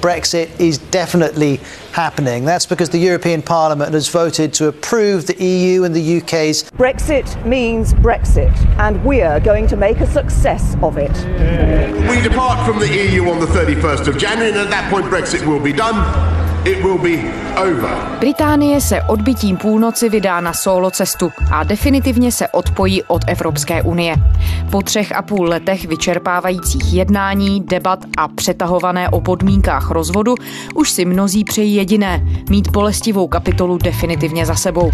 Brexit is definitely happening. That's because the European Parliament has voted to approve the EU and the UK's Brexit means Brexit, and we are going to make a success of it. We depart from the EU on the 31st of January, and at that point, Brexit will be done. It will be over. Británie se odbytím půlnoci vydá na solo cestu a definitivně se odpojí od Evropské unie. Po třech a půl letech vyčerpávajících jednání, debat a přetahované o podmínkách rozvodu už si mnozí přejí jediné – mít bolestivou kapitolu definitivně za sebou.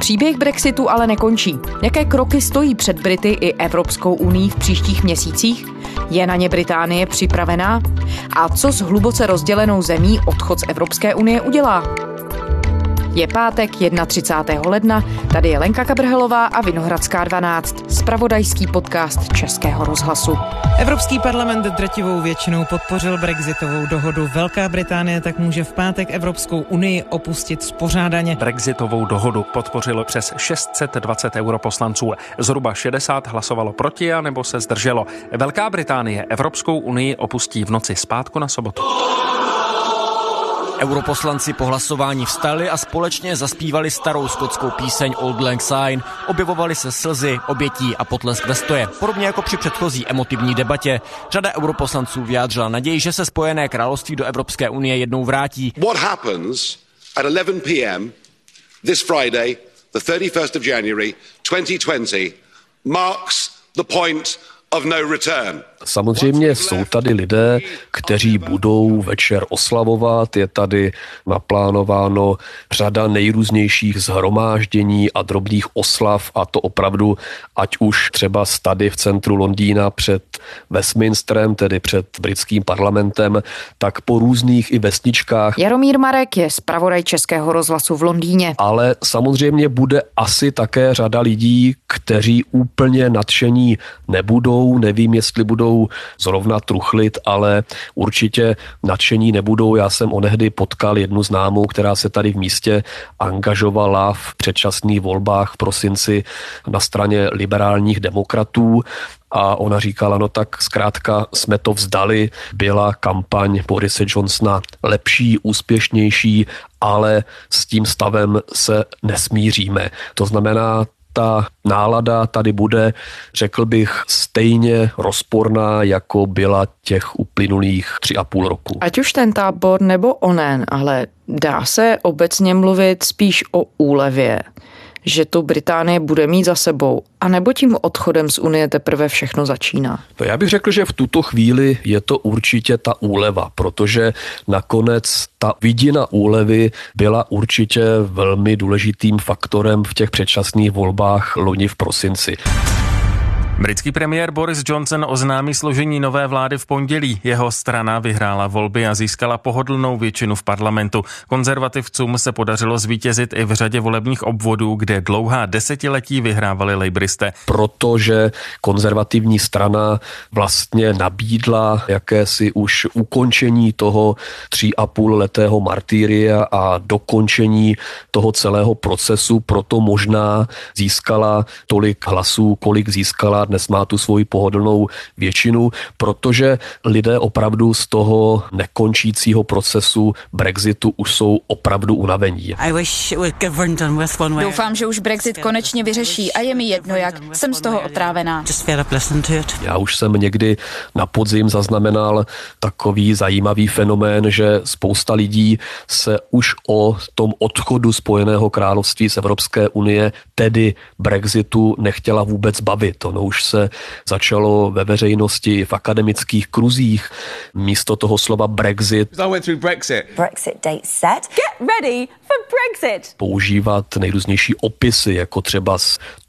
Příběh Brexitu ale nekončí. Jaké kroky stojí před Brity i Evropskou unii v příštích měsících? Je na ně Británie připravená? A co s hluboce rozdělenou zemí odchod z Evropské unie udělá? Je pátek 31. ledna, tady je Lenka Kabrhelová a Vinohradská 12, spravodajský podcast Českého rozhlasu. Evropský parlament drtivou většinou podpořil brexitovou dohodu. Velká Británie tak může v pátek Evropskou unii opustit spořádaně. Brexitovou dohodu podpořilo přes 620 europoslanců. Zhruba 60 hlasovalo proti a nebo se zdrželo. Velká Británie Evropskou unii opustí v noci zpátku na sobotu. Europoslanci po hlasování vstali a společně zaspívali starou skotskou píseň Old Lang Syne, objevovali se slzy, obětí a potlesk ve stoje. Podobně jako při předchozí emotivní debatě. Řada europoslanců vyjádřila naději, že se Spojené království do Evropské unie jednou vrátí. What happens at 11 p.m. this Friday, the 31st of January 2020, marks the point of no return. Samozřejmě jsou tady lidé, kteří budou večer oslavovat, je tady naplánováno řada nejrůznějších zhromáždění a drobných oslav a to opravdu, ať už třeba tady v centru Londýna před Westminsterem, tedy před britským parlamentem, tak po různých i vesničkách. Jaromír Marek je zpravodaj Českého rozhlasu v Londýně. Ale samozřejmě bude asi také řada lidí, kteří úplně nadšení nebudou, nevím, jestli budou zrovna truchlit, ale určitě nadšení nebudou. Já jsem onehdy potkal jednu známou, která se tady v místě angažovala v předčasných volbách v prosinci na straně liberálních demokratů a ona říkala, no tak zkrátka jsme to vzdali, byla kampaň Borise Johnsona lepší, úspěšnější, ale s tím stavem se nesmíříme. To znamená, ta nálada tady bude, řekl bych, stejně rozporná, jako byla těch uplynulých tři a půl roku. Ať už ten tábor nebo onen, ale dá se obecně mluvit spíš o úlevě že to Británie bude mít za sebou, a nebo tím odchodem z Unie teprve všechno začíná? No já bych řekl, že v tuto chvíli je to určitě ta úleva, protože nakonec ta vidina úlevy byla určitě velmi důležitým faktorem v těch předčasných volbách loni v prosinci. Britský premiér Boris Johnson oznámí složení nové vlády v pondělí. Jeho strana vyhrála volby a získala pohodlnou většinu v parlamentu. Konzervativcům se podařilo zvítězit i v řadě volebních obvodů, kde dlouhá desetiletí vyhrávali lejbristé. Protože konzervativní strana vlastně nabídla jakési už ukončení toho tří a půl letého martýria a dokončení toho celého procesu, proto možná získala tolik hlasů, kolik získala dnes má tu svoji pohodlnou většinu, protože lidé opravdu z toho nekončícího procesu Brexitu už jsou opravdu unavení. Doufám, že už Brexit konečně vyřeší a je mi jedno, jak jsem z toho otrávená. Já už jsem někdy na podzim zaznamenal takový zajímavý fenomén, že spousta lidí se už o tom odchodu Spojeného království z Evropské unie, tedy Brexitu, nechtěla vůbec bavit. Ono už už se začalo ve veřejnosti, v akademických kruzích místo toho slova Brexit. Brexit. Brexit date set. Get ready for Brexit. Používat nejrůznější opisy, jako třeba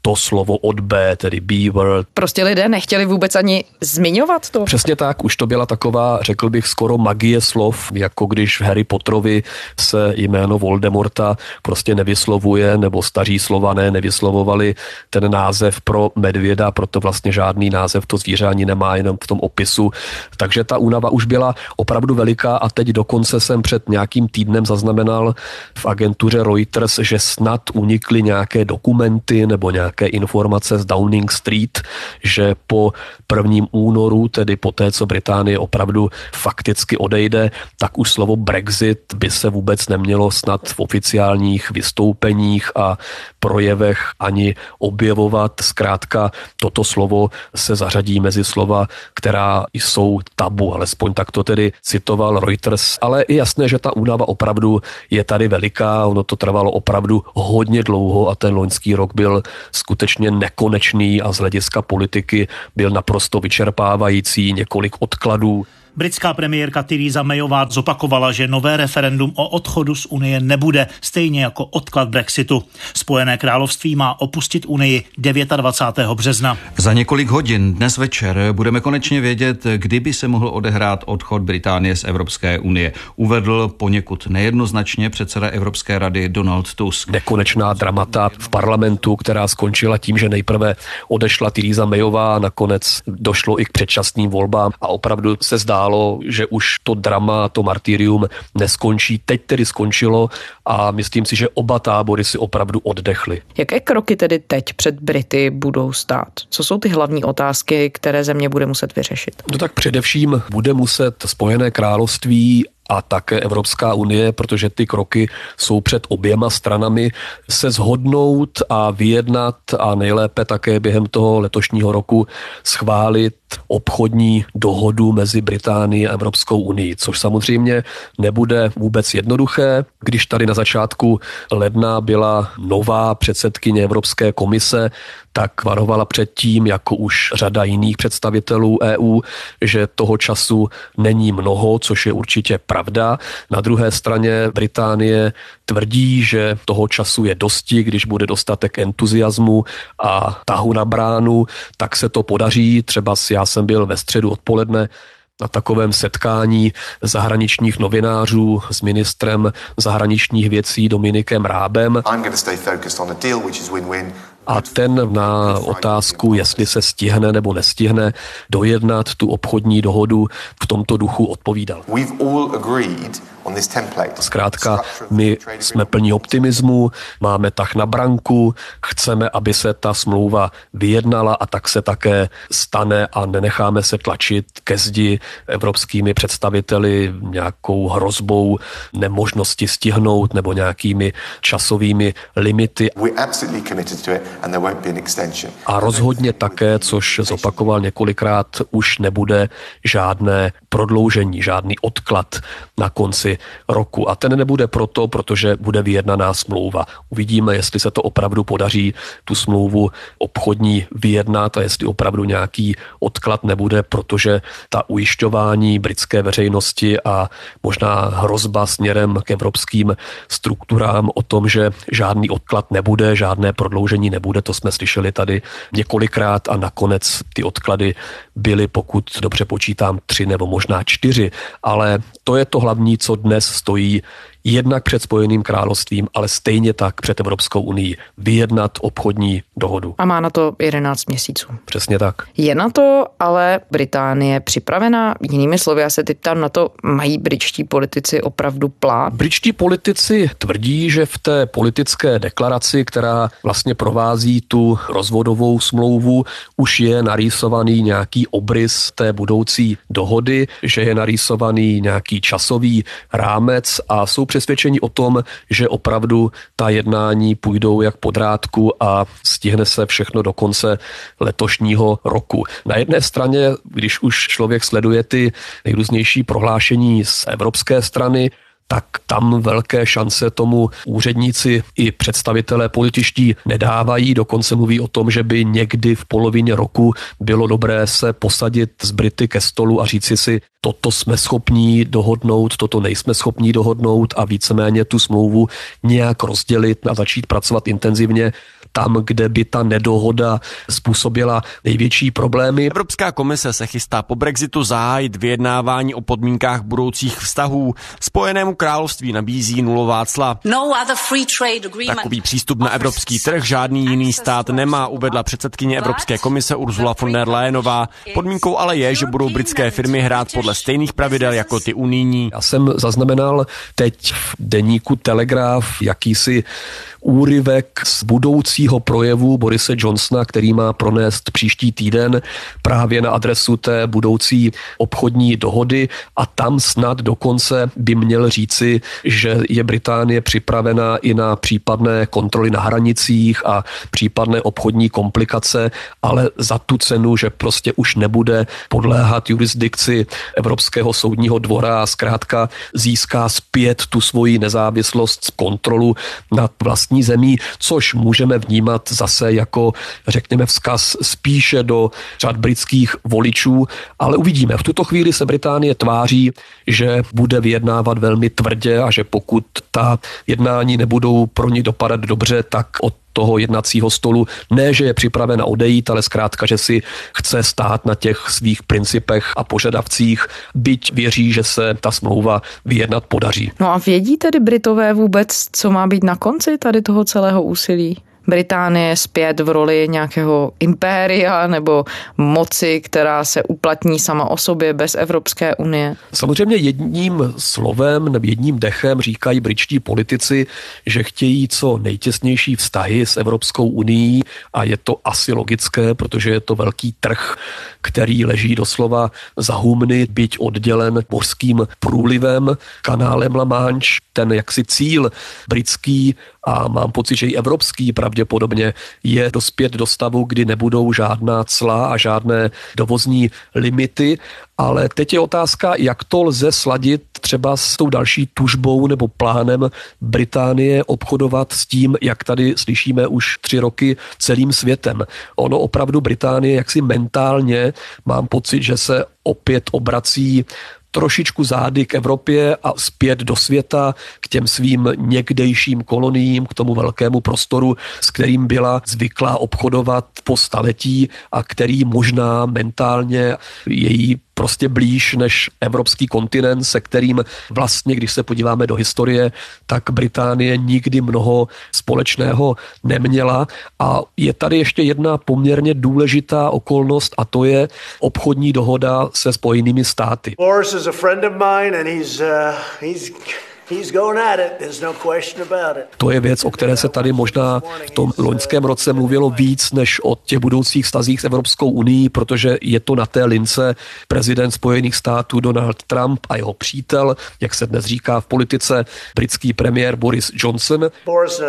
to slovo od B, tedy B-word. Prostě lidé nechtěli vůbec ani zmiňovat to. Přesně tak, už to byla taková, řekl bych, skoro magie slov, jako když v Harry Potterovi se jméno Voldemorta prostě nevyslovuje, nebo staří slované nevyslovovali ten název pro medvěda, proto vlastně žádný název to zvíře ani nemá, jenom v tom opisu. Takže ta únava už byla opravdu veliká a teď dokonce jsem před nějakým týdnem zaznamenal v agentuře Reuters, že snad unikly nějaké dokumenty nebo nějaké nějaké informace z Downing Street, že po prvním únoru, tedy po té, co Británie opravdu fakticky odejde, tak už slovo Brexit by se vůbec nemělo snad v oficiálních vystoupeních a projevech ani objevovat. Zkrátka toto slovo se zařadí mezi slova, která jsou tabu, alespoň tak to tedy citoval Reuters. Ale je jasné, že ta únava opravdu je tady veliká, ono to trvalo opravdu hodně dlouho a ten loňský rok byl skutečně nekonečný a z hlediska politiky byl naprosto vyčerpávající, několik odkladů. Britská premiérka Theresa Mayová zopakovala, že nové referendum o odchodu z Unie nebude, stejně jako odklad Brexitu. Spojené království má opustit Unii 29. března. Za několik hodin dnes večer budeme konečně vědět, kdy by se mohl odehrát odchod Británie z Evropské unie. Uvedl poněkud nejednoznačně předseda Evropské rady Donald Tusk. Nekonečná dramata v parlamentu, která skončila tím, že nejprve odešla Theresa Mayová, nakonec došlo i k předčasným volbám a opravdu se zdá, zdálo, že už to drama, to martyrium neskončí. Teď tedy skončilo a myslím si, že oba tábory si opravdu oddechly. Jaké kroky tedy teď před Brity budou stát? Co jsou ty hlavní otázky, které země bude muset vyřešit? No tak především bude muset Spojené království a také Evropská unie, protože ty kroky jsou před oběma stranami, se zhodnout a vyjednat a nejlépe také během toho letošního roku schválit obchodní dohodu mezi Británií a Evropskou unii, což samozřejmě nebude vůbec jednoduché. Když tady na začátku ledna byla nová předsedkyně Evropské komise, tak varovala před tím, jako už řada jiných představitelů EU, že toho času není mnoho, což je určitě pravda. Na druhé straně Británie tvrdí, že toho času je dosti, když bude dostatek entuziasmu a tahu na bránu, tak se to podaří. Třeba já jsem byl ve středu odpoledne na takovém setkání zahraničních novinářů s ministrem zahraničních věcí Dominikem Rábem a ten na otázku, jestli se stihne nebo nestihne dojednat tu obchodní dohodu, v tomto duchu odpovídal. Zkrátka, my jsme plní optimismu, máme tak na branku, chceme, aby se ta smlouva vyjednala a tak se také stane a nenecháme se tlačit ke zdi evropskými představiteli nějakou hrozbou nemožnosti stihnout nebo nějakými časovými limity. A rozhodně také, což zopakoval několikrát, už nebude žádné prodloužení, žádný odklad na konci roku. A ten nebude proto, protože bude vyjednaná smlouva. Uvidíme, jestli se to opravdu podaří tu smlouvu obchodní vyjednat a jestli opravdu nějaký odklad nebude, protože ta ujišťování britské veřejnosti a možná hrozba směrem k evropským strukturám o tom, že žádný odklad nebude, žádné prodloužení nebude, to jsme slyšeli tady několikrát a nakonec ty odklady byly, pokud dobře počítám, tři nebo možná čtyři. Ale to je to hlavní, co dnes stojí jednak před Spojeným královstvím, ale stejně tak před Evropskou unii vyjednat obchodní dohodu. A má na to 11 měsíců. Přesně tak. Je na to ale Británie připravená? Jinými slovy, já se teď tam na to, mají britští politici opravdu plán? Britští politici tvrdí, že v té politické deklaraci, která vlastně provází tu rozvodovou smlouvu, už je narýsovaný nějaký obrys té budoucí dohody, že je narýsovaný nějaký časový rámec a jsou přesvědčení o tom, že opravdu ta jednání půjdou jak po drátku a stihne se všechno do konce letošního roku. Na jedné straně, když už člověk sleduje ty nejrůznější prohlášení z evropské strany, tak tam velké šance tomu úředníci i představitelé politiští nedávají. Dokonce mluví o tom, že by někdy v polovině roku bylo dobré se posadit z Brity ke stolu a říci si, toto jsme schopní dohodnout, toto nejsme schopní dohodnout a víceméně tu smlouvu nějak rozdělit a začít pracovat intenzivně tam, kde by ta nedohoda způsobila největší problémy. Evropská komise se chystá po Brexitu zahájit vyjednávání o podmínkách budoucích vztahů. Spojenému království nabízí nulová cla. No Takový přístup na evropský trh žádný jiný stát nemá, uvedla předsedkyně Evropské komise Ursula von der Leyenová. Podmínkou ale je, že budou britské firmy hrát podle stejných pravidel jako ty unijní. Já jsem zaznamenal teď v deníku Telegraf jakýsi úryvek z budoucí budoucího projevu Borise Johnsona, který má pronést příští týden právě na adresu té budoucí obchodní dohody. A tam snad dokonce by měl říci, že je Británie připravena i na případné kontroly na hranicích a případné obchodní komplikace, ale za tu cenu, že prostě už nebude podléhat jurisdikci Evropského soudního dvora a zkrátka získá zpět tu svoji nezávislost, kontrolu nad vlastní zemí, což můžeme vnímat zase jako, řekněme, vzkaz spíše do řad britských voličů, ale uvidíme. V tuto chvíli se Británie tváří, že bude vyjednávat velmi tvrdě a že pokud ta jednání nebudou pro ní dopadat dobře, tak od toho jednacího stolu. Ne, že je připravena odejít, ale zkrátka, že si chce stát na těch svých principech a požadavcích, byť věří, že se ta smlouva vyjednat podaří. No a vědí tedy Britové vůbec, co má být na konci tady toho celého úsilí? Británie zpět v roli nějakého impéria nebo moci, která se uplatní sama o sobě bez Evropské unie? Samozřejmě jedním slovem nebo jedním dechem říkají britští politici, že chtějí co nejtěsnější vztahy s Evropskou unii a je to asi logické, protože je to velký trh, který leží doslova za humny, byť oddělen mořským průlivem, kanálem La Manche, ten jaksi cíl britský a mám pocit, že i evropský pravděpodobně je dospět do stavu, kdy nebudou žádná cla a žádné dovozní limity, ale teď je otázka, jak to lze sladit třeba s tou další tužbou nebo plánem Británie obchodovat s tím, jak tady slyšíme už tři roky celým světem. Ono opravdu Británie jaksi mentálně mám pocit, že se opět obrací trošičku zády k Evropě a zpět do světa, k těm svým někdejším koloniím, k tomu velkému prostoru, s kterým byla zvyklá obchodovat po staletí a který možná mentálně její prostě blíž než evropský kontinent, se kterým vlastně, když se podíváme do historie, tak Británie nikdy mnoho společného neměla. A je tady ještě jedna poměrně důležitá okolnost a to je obchodní dohoda se Spojenými státy. Boris is a friend of mine and he's, uh, he's to je věc, o které se tady možná v tom loňském roce mluvilo víc než o těch budoucích stazích s Evropskou unii, protože je to na té lince prezident Spojených států Donald Trump a jeho přítel, jak se dnes říká v politice, britský premiér Boris Johnson. Boris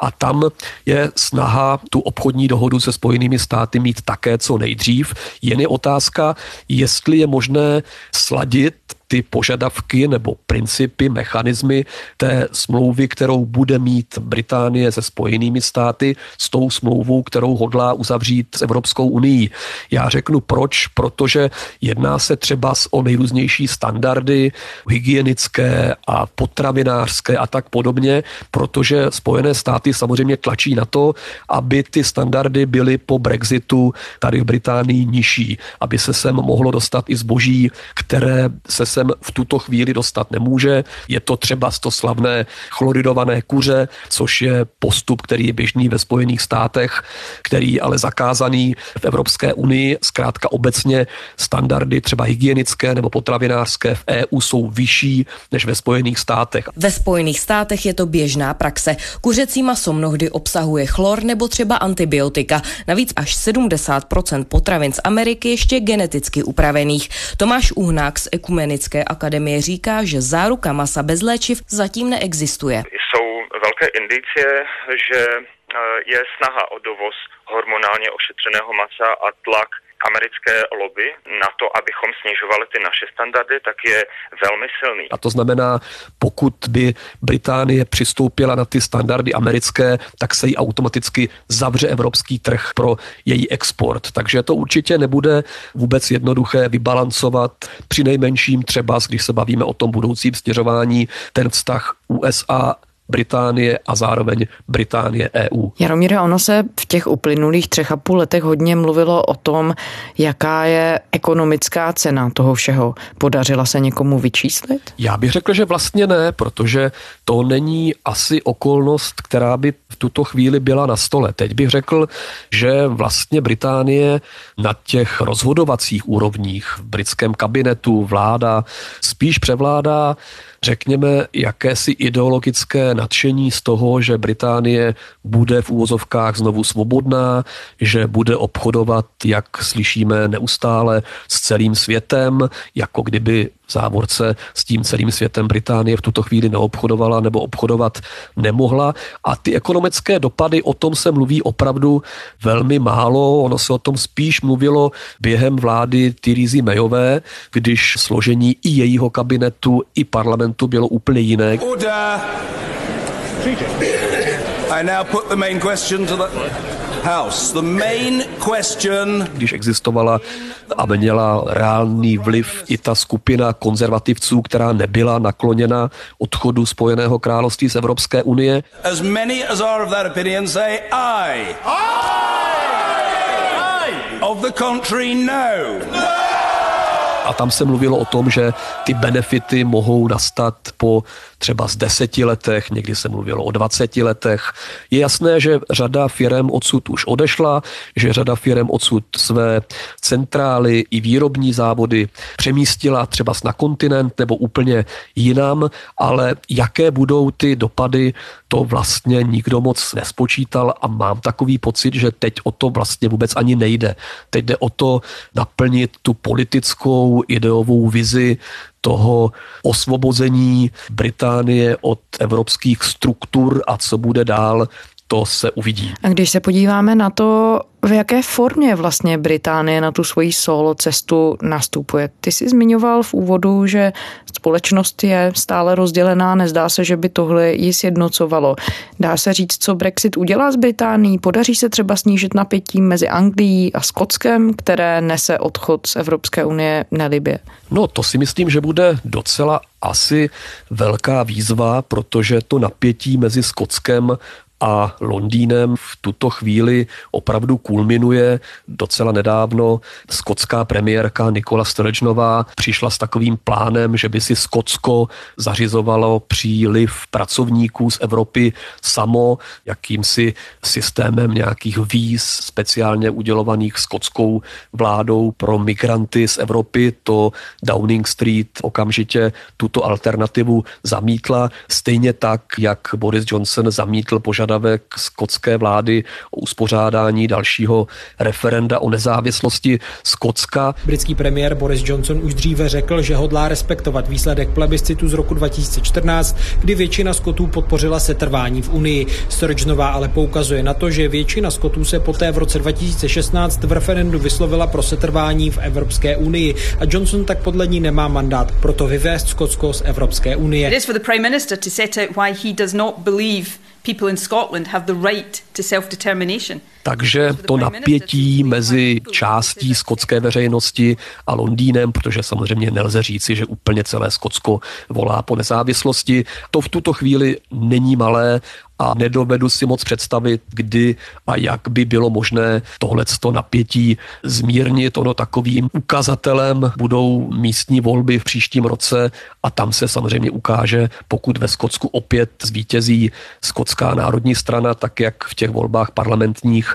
a tam je snaha tu obchodní dohodu se Spojenými státy mít také co nejdřív. Jen je otázka, jestli je možné sladit ty požadavky nebo principy, mechanismy té smlouvy, kterou bude mít Británie se spojenými státy s tou smlouvou, kterou hodlá uzavřít s Evropskou unii. Já řeknu proč, protože jedná se třeba o nejrůznější standardy hygienické a potravinářské a tak podobně, protože Spojené státy samozřejmě tlačí na to, aby ty standardy byly po Brexitu tady v Británii nižší, aby se sem mohlo dostat i zboží, které se sem v tuto chvíli dostat nemůže. Je to třeba to slavné chloridované kuře, což je postup, který je běžný ve Spojených státech, který ale zakázaný v Evropské unii. Zkrátka obecně standardy třeba hygienické nebo potravinářské v EU jsou vyšší než ve Spojených státech. Ve Spojených státech je to běžná praxe. Kuřecí maso mnohdy obsahuje chlor nebo třeba antibiotika. Navíc až 70% potravin z Ameriky ještě geneticky upravených. Tomáš Uhnák z Ekumenické Lékařské akademie říká, že záruka masa bez léčiv zatím neexistuje. Jsou velké indicie, že eh, je snaha o dovoz hormonálně ošetřeného masa a tlak americké lobby na to, abychom snižovali ty naše standardy, tak je velmi silný. A to znamená, pokud by Británie přistoupila na ty standardy americké, tak se jí automaticky zavře evropský trh pro její export. Takže to určitě nebude vůbec jednoduché vybalancovat při nejmenším třeba, když se bavíme o tom budoucím stěřování, ten vztah USA Británie a zároveň Británie EU. Jaromíre, ono se v těch uplynulých třech a půl letech hodně mluvilo o tom, jaká je ekonomická cena toho všeho. Podařila se někomu vyčíslit? Já bych řekl, že vlastně ne, protože to není asi okolnost, která by v tuto chvíli byla na stole. Teď bych řekl, že vlastně Británie na těch rozhodovacích úrovních v britském kabinetu vláda spíš převládá řekněme, jakési ideologické nadšení z toho, že Británie bude v úvozovkách znovu svobodná, že bude obchodovat, jak slyšíme neustále, s celým světem, jako kdyby závorce s tím celým světem Británie v tuto chvíli neobchodovala nebo obchodovat nemohla. A ty ekonomické dopady, o tom se mluví opravdu velmi málo. Ono se o tom spíš mluvilo během vlády Theresa Mayové, když složení i jejího kabinetu, i parlamentu bylo úplně jiné. Order. I now put the main question to the House. The main question... Když existovala a měla reálný vliv i ta skupina konzervativců, která nebyla nakloněna odchodu Spojeného království z Evropské unie. As many as are of that opinion say aye. Aye! Of the country no. no! A tam se mluvilo o tom, že ty benefity mohou nastat po třeba z deseti letech, někdy se mluvilo o 20 letech. Je jasné, že řada firm odsud už odešla, že řada firm odsud své centrály i výrobní závody přemístila třeba na kontinent nebo úplně jinam, ale jaké budou ty dopady, to vlastně nikdo moc nespočítal a mám takový pocit, že teď o to vlastně vůbec ani nejde. Teď jde o to naplnit tu politickou ideovou vizi toho osvobození Británie od evropských struktur a co bude dál, to se uvidí. A když se podíváme na to, v jaké formě vlastně Británie na tu svoji solo cestu nastupuje? Ty jsi zmiňoval v úvodu, že společnost je stále rozdělená, nezdá se, že by tohle ji sjednocovalo. Dá se říct, co Brexit udělá s Británií? Podaří se třeba snížit napětí mezi Anglií a Skotskem, které nese odchod z Evropské unie nelibě? No, to si myslím, že bude docela asi velká výzva, protože to napětí mezi Skotskem a Londýnem v tuto chvíli opravdu kulminuje. Docela nedávno skotská premiérka Nikola Sturgeonová přišla s takovým plánem, že by si Skotsko zařizovalo příliv pracovníků z Evropy samo, jakýmsi systémem nějakých víz speciálně udělovaných skotskou vládou pro migranty z Evropy. To Downing Street okamžitě tuto alternativu zamítla, stejně tak, jak Boris Johnson zamítl požadavek požadavek skotské vlády o uspořádání dalšího referenda o nezávislosti Skotska. Britský premiér Boris Johnson už dříve řekl, že hodlá respektovat výsledek plebiscitu z roku 2014, kdy většina Skotů podpořila setrvání v Unii. Sturgeonová ale poukazuje na to, že většina Skotů se poté v roce 2016 v referendu vyslovila pro setrvání v Evropské unii a Johnson tak podle ní nemá mandát proto vyvést Skotsko z Evropské unie. It is for the Prime Minister to set out why he does not believe people in Scotland have the right to self-determination. Takže to napětí mezi částí skotské veřejnosti a Londýnem, protože samozřejmě nelze říci, že úplně celé Skotsko volá po nezávislosti, to v tuto chvíli není malé a nedovedu si moc představit, kdy a jak by bylo možné tohleto napětí zmírnit. Ono takovým ukazatelem budou místní volby v příštím roce a tam se samozřejmě ukáže, pokud ve Skotsku opět zvítězí skotská národní strana, tak jak v těch volbách parlamentních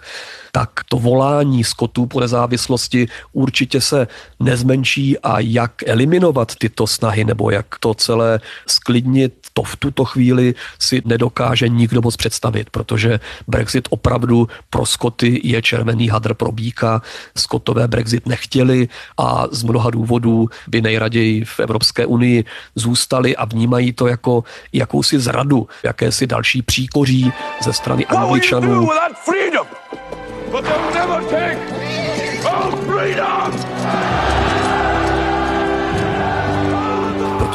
tak to volání skotů po nezávislosti určitě se nezmenší a jak eliminovat tyto snahy nebo jak to celé sklidnit, to v tuto chvíli si nedokáže nikdo moc představit, protože Brexit opravdu pro Skoty je červený hadr pro bíka. Skotové Brexit nechtěli a z mnoha důvodů by nejraději v Evropské unii zůstali a vnímají to jako jakousi zradu, jakési další příkoří ze strany Angličanů. But they'll never take our freedom!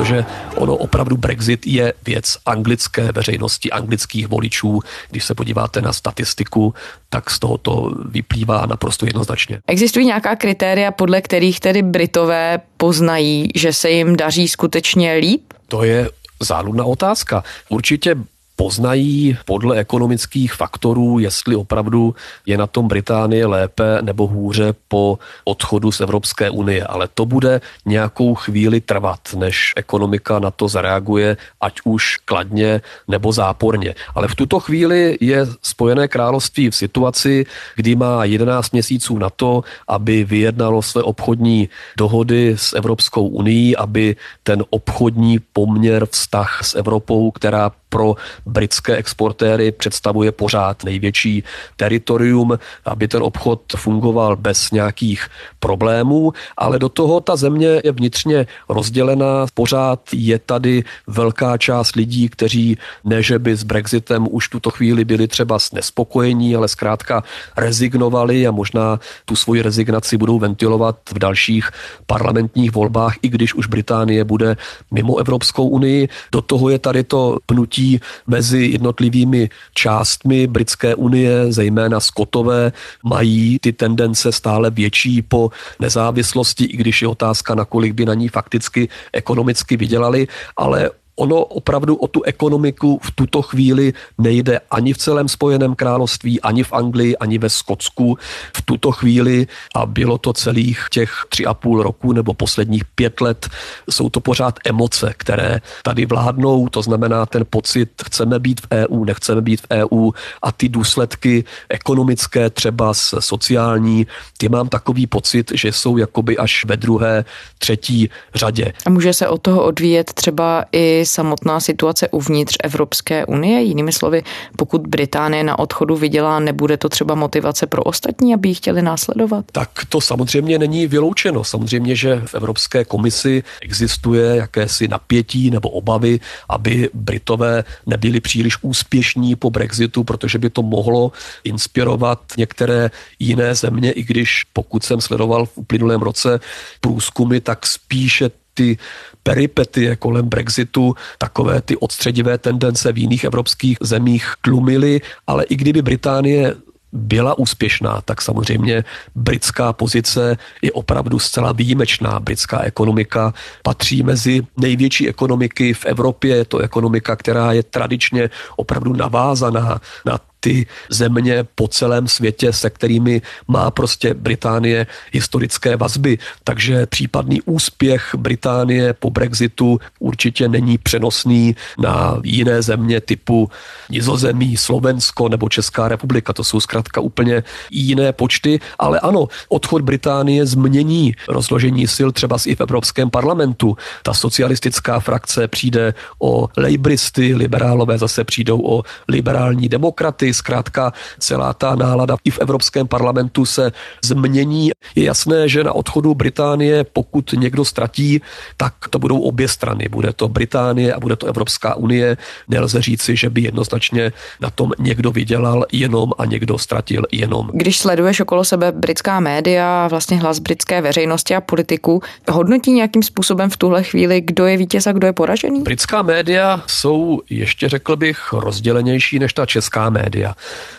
Protože ono opravdu Brexit je věc anglické veřejnosti, anglických voličů. Když se podíváte na statistiku, tak z toho to vyplývá naprosto jednoznačně. Existují nějaká kritéria, podle kterých tedy Britové poznají, že se jim daří skutečně líp? To je záludná otázka. Určitě poznají podle ekonomických faktorů, jestli opravdu je na tom Británie lépe nebo hůře po odchodu z Evropské unie. Ale to bude nějakou chvíli trvat, než ekonomika na to zareaguje, ať už kladně nebo záporně. Ale v tuto chvíli je Spojené království v situaci, kdy má 11 měsíců na to, aby vyjednalo své obchodní dohody s Evropskou unii, aby ten obchodní poměr, vztah s Evropou, která pro britské exportéry představuje pořád největší teritorium, aby ten obchod fungoval bez nějakých problémů, ale do toho ta země je vnitřně rozdělená. Pořád je tady velká část lidí, kteří ne, že by s Brexitem už tuto chvíli byli třeba nespokojení, ale zkrátka rezignovali a možná tu svoji rezignaci budou ventilovat v dalších parlamentních volbách, i když už Británie bude mimo Evropskou unii. Do toho je tady to pnutí mezi jednotlivými částmi britské unie, zejména skotové, mají ty tendence stále větší po nezávislosti, i když je otázka, nakolik by na ní fakticky ekonomicky vydělali, ale ono opravdu o tu ekonomiku v tuto chvíli nejde ani v celém Spojeném království, ani v Anglii, ani ve Skotsku. V tuto chvíli, a bylo to celých těch tři a půl roku nebo posledních pět let, jsou to pořád emoce, které tady vládnou, to znamená ten pocit, chceme být v EU, nechceme být v EU a ty důsledky ekonomické, třeba sociální, ty mám takový pocit, že jsou jakoby až ve druhé, třetí řadě. A může se od toho odvíjet třeba i samotná situace uvnitř Evropské unie? Jinými slovy, pokud Británie na odchodu vydělá, nebude to třeba motivace pro ostatní, aby ji chtěli následovat? Tak to samozřejmě není vyloučeno. Samozřejmě, že v Evropské komisi existuje jakési napětí nebo obavy, aby Britové nebyli příliš úspěšní po Brexitu, protože by to mohlo inspirovat některé jiné země, i když pokud jsem sledoval v uplynulém roce průzkumy, tak spíše ty peripetie kolem Brexitu, takové ty odstředivé tendence v jiných evropských zemích tlumily, ale i kdyby Británie byla úspěšná, tak samozřejmě britská pozice je opravdu zcela výjimečná. Britská ekonomika patří mezi největší ekonomiky v Evropě. Je to ekonomika, která je tradičně opravdu navázaná na ty země po celém světě, se kterými má prostě Británie historické vazby. Takže případný úspěch Británie po Brexitu určitě není přenosný na jiné země typu Nizozemí, Slovensko nebo Česká republika. To jsou zkrátka úplně jiné počty, ale ano, odchod Británie změní rozložení sil třeba i v Evropském parlamentu. Ta socialistická frakce přijde o lejbristy, liberálové zase přijdou o liberální demokraty, zkrátka celá ta nálada i v Evropském parlamentu se změní. Je jasné, že na odchodu Británie, pokud někdo ztratí, tak to budou obě strany. Bude to Británie a bude to Evropská unie. Nelze říci, že by jednoznačně na tom někdo vydělal jenom a někdo ztratil jenom. Když sleduješ okolo sebe britská média, vlastně hlas britské veřejnosti a politiku, hodnotí nějakým způsobem v tuhle chvíli, kdo je vítěz a kdo je poražený? Britská média jsou ještě řekl bych rozdělenější než ta česká média média.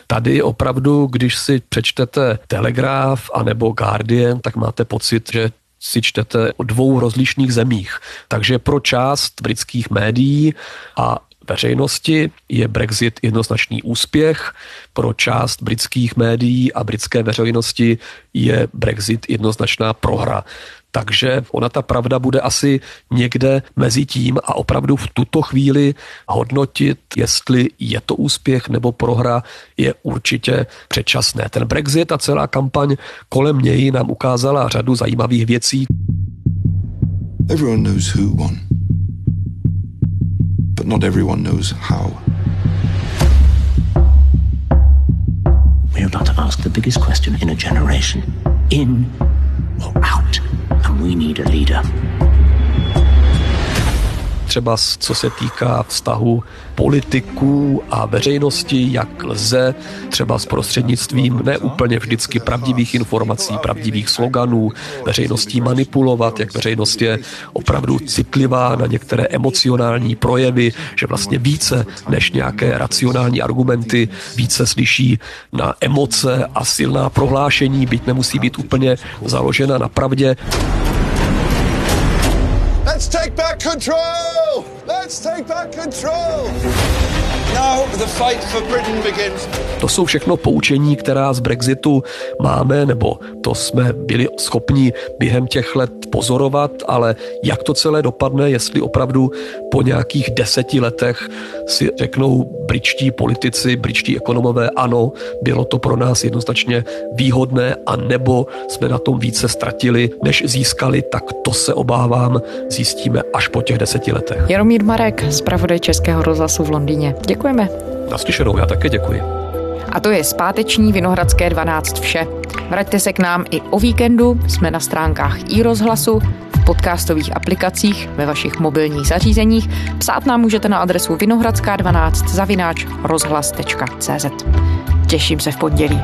Tady opravdu, když si přečtete Telegraph anebo Guardian, tak máte pocit, že si čtete o dvou rozlišných zemích. Takže pro část britských médií a veřejnosti je Brexit jednoznačný úspěch, pro část britských médií a britské veřejnosti je Brexit jednoznačná prohra. Takže ona ta pravda bude asi někde mezi tím a opravdu v tuto chvíli hodnotit, jestli je to úspěch nebo prohra, je určitě předčasné. Ten Brexit a celá kampaň kolem něj nám ukázala řadu zajímavých věcí. Everyone knows who won, but not everyone knows how. We are about to ask the biggest question in a generation. In or out? And we need a leader. Třeba co se týká vztahu politiků a veřejnosti, jak lze třeba s prostřednictvím neúplně vždycky pravdivých informací, pravdivých sloganů, veřejností manipulovat, jak veřejnost je opravdu citlivá na některé emocionální projevy, že vlastně více než nějaké racionální argumenty, více slyší na emoce a silná prohlášení, byť nemusí být úplně založena na pravdě. Let's take back control! Let's take back control! To jsou všechno poučení, která z Brexitu máme, nebo to jsme byli schopni během těch let pozorovat, ale jak to celé dopadne, jestli opravdu po nějakých deseti letech si řeknou britští politici, britští ekonomové, ano, bylo to pro nás jednoznačně výhodné, a nebo jsme na tom více ztratili, než získali, tak to se obávám, zjistíme až po těch deseti letech. Jaromír Marek, zpravodaj Českého rozhlasu v Londýně. Děkujeme. Naslyšenou, já také děkuji. A to je zpáteční Vinohradské 12 vše. Vraťte se k nám i o víkendu, jsme na stránkách i rozhlasu, v podcastových aplikacích, ve vašich mobilních zařízeních. Psát nám můžete na adresu vinohradská12 zavináč rozhlas.cz. Těším se v pondělí.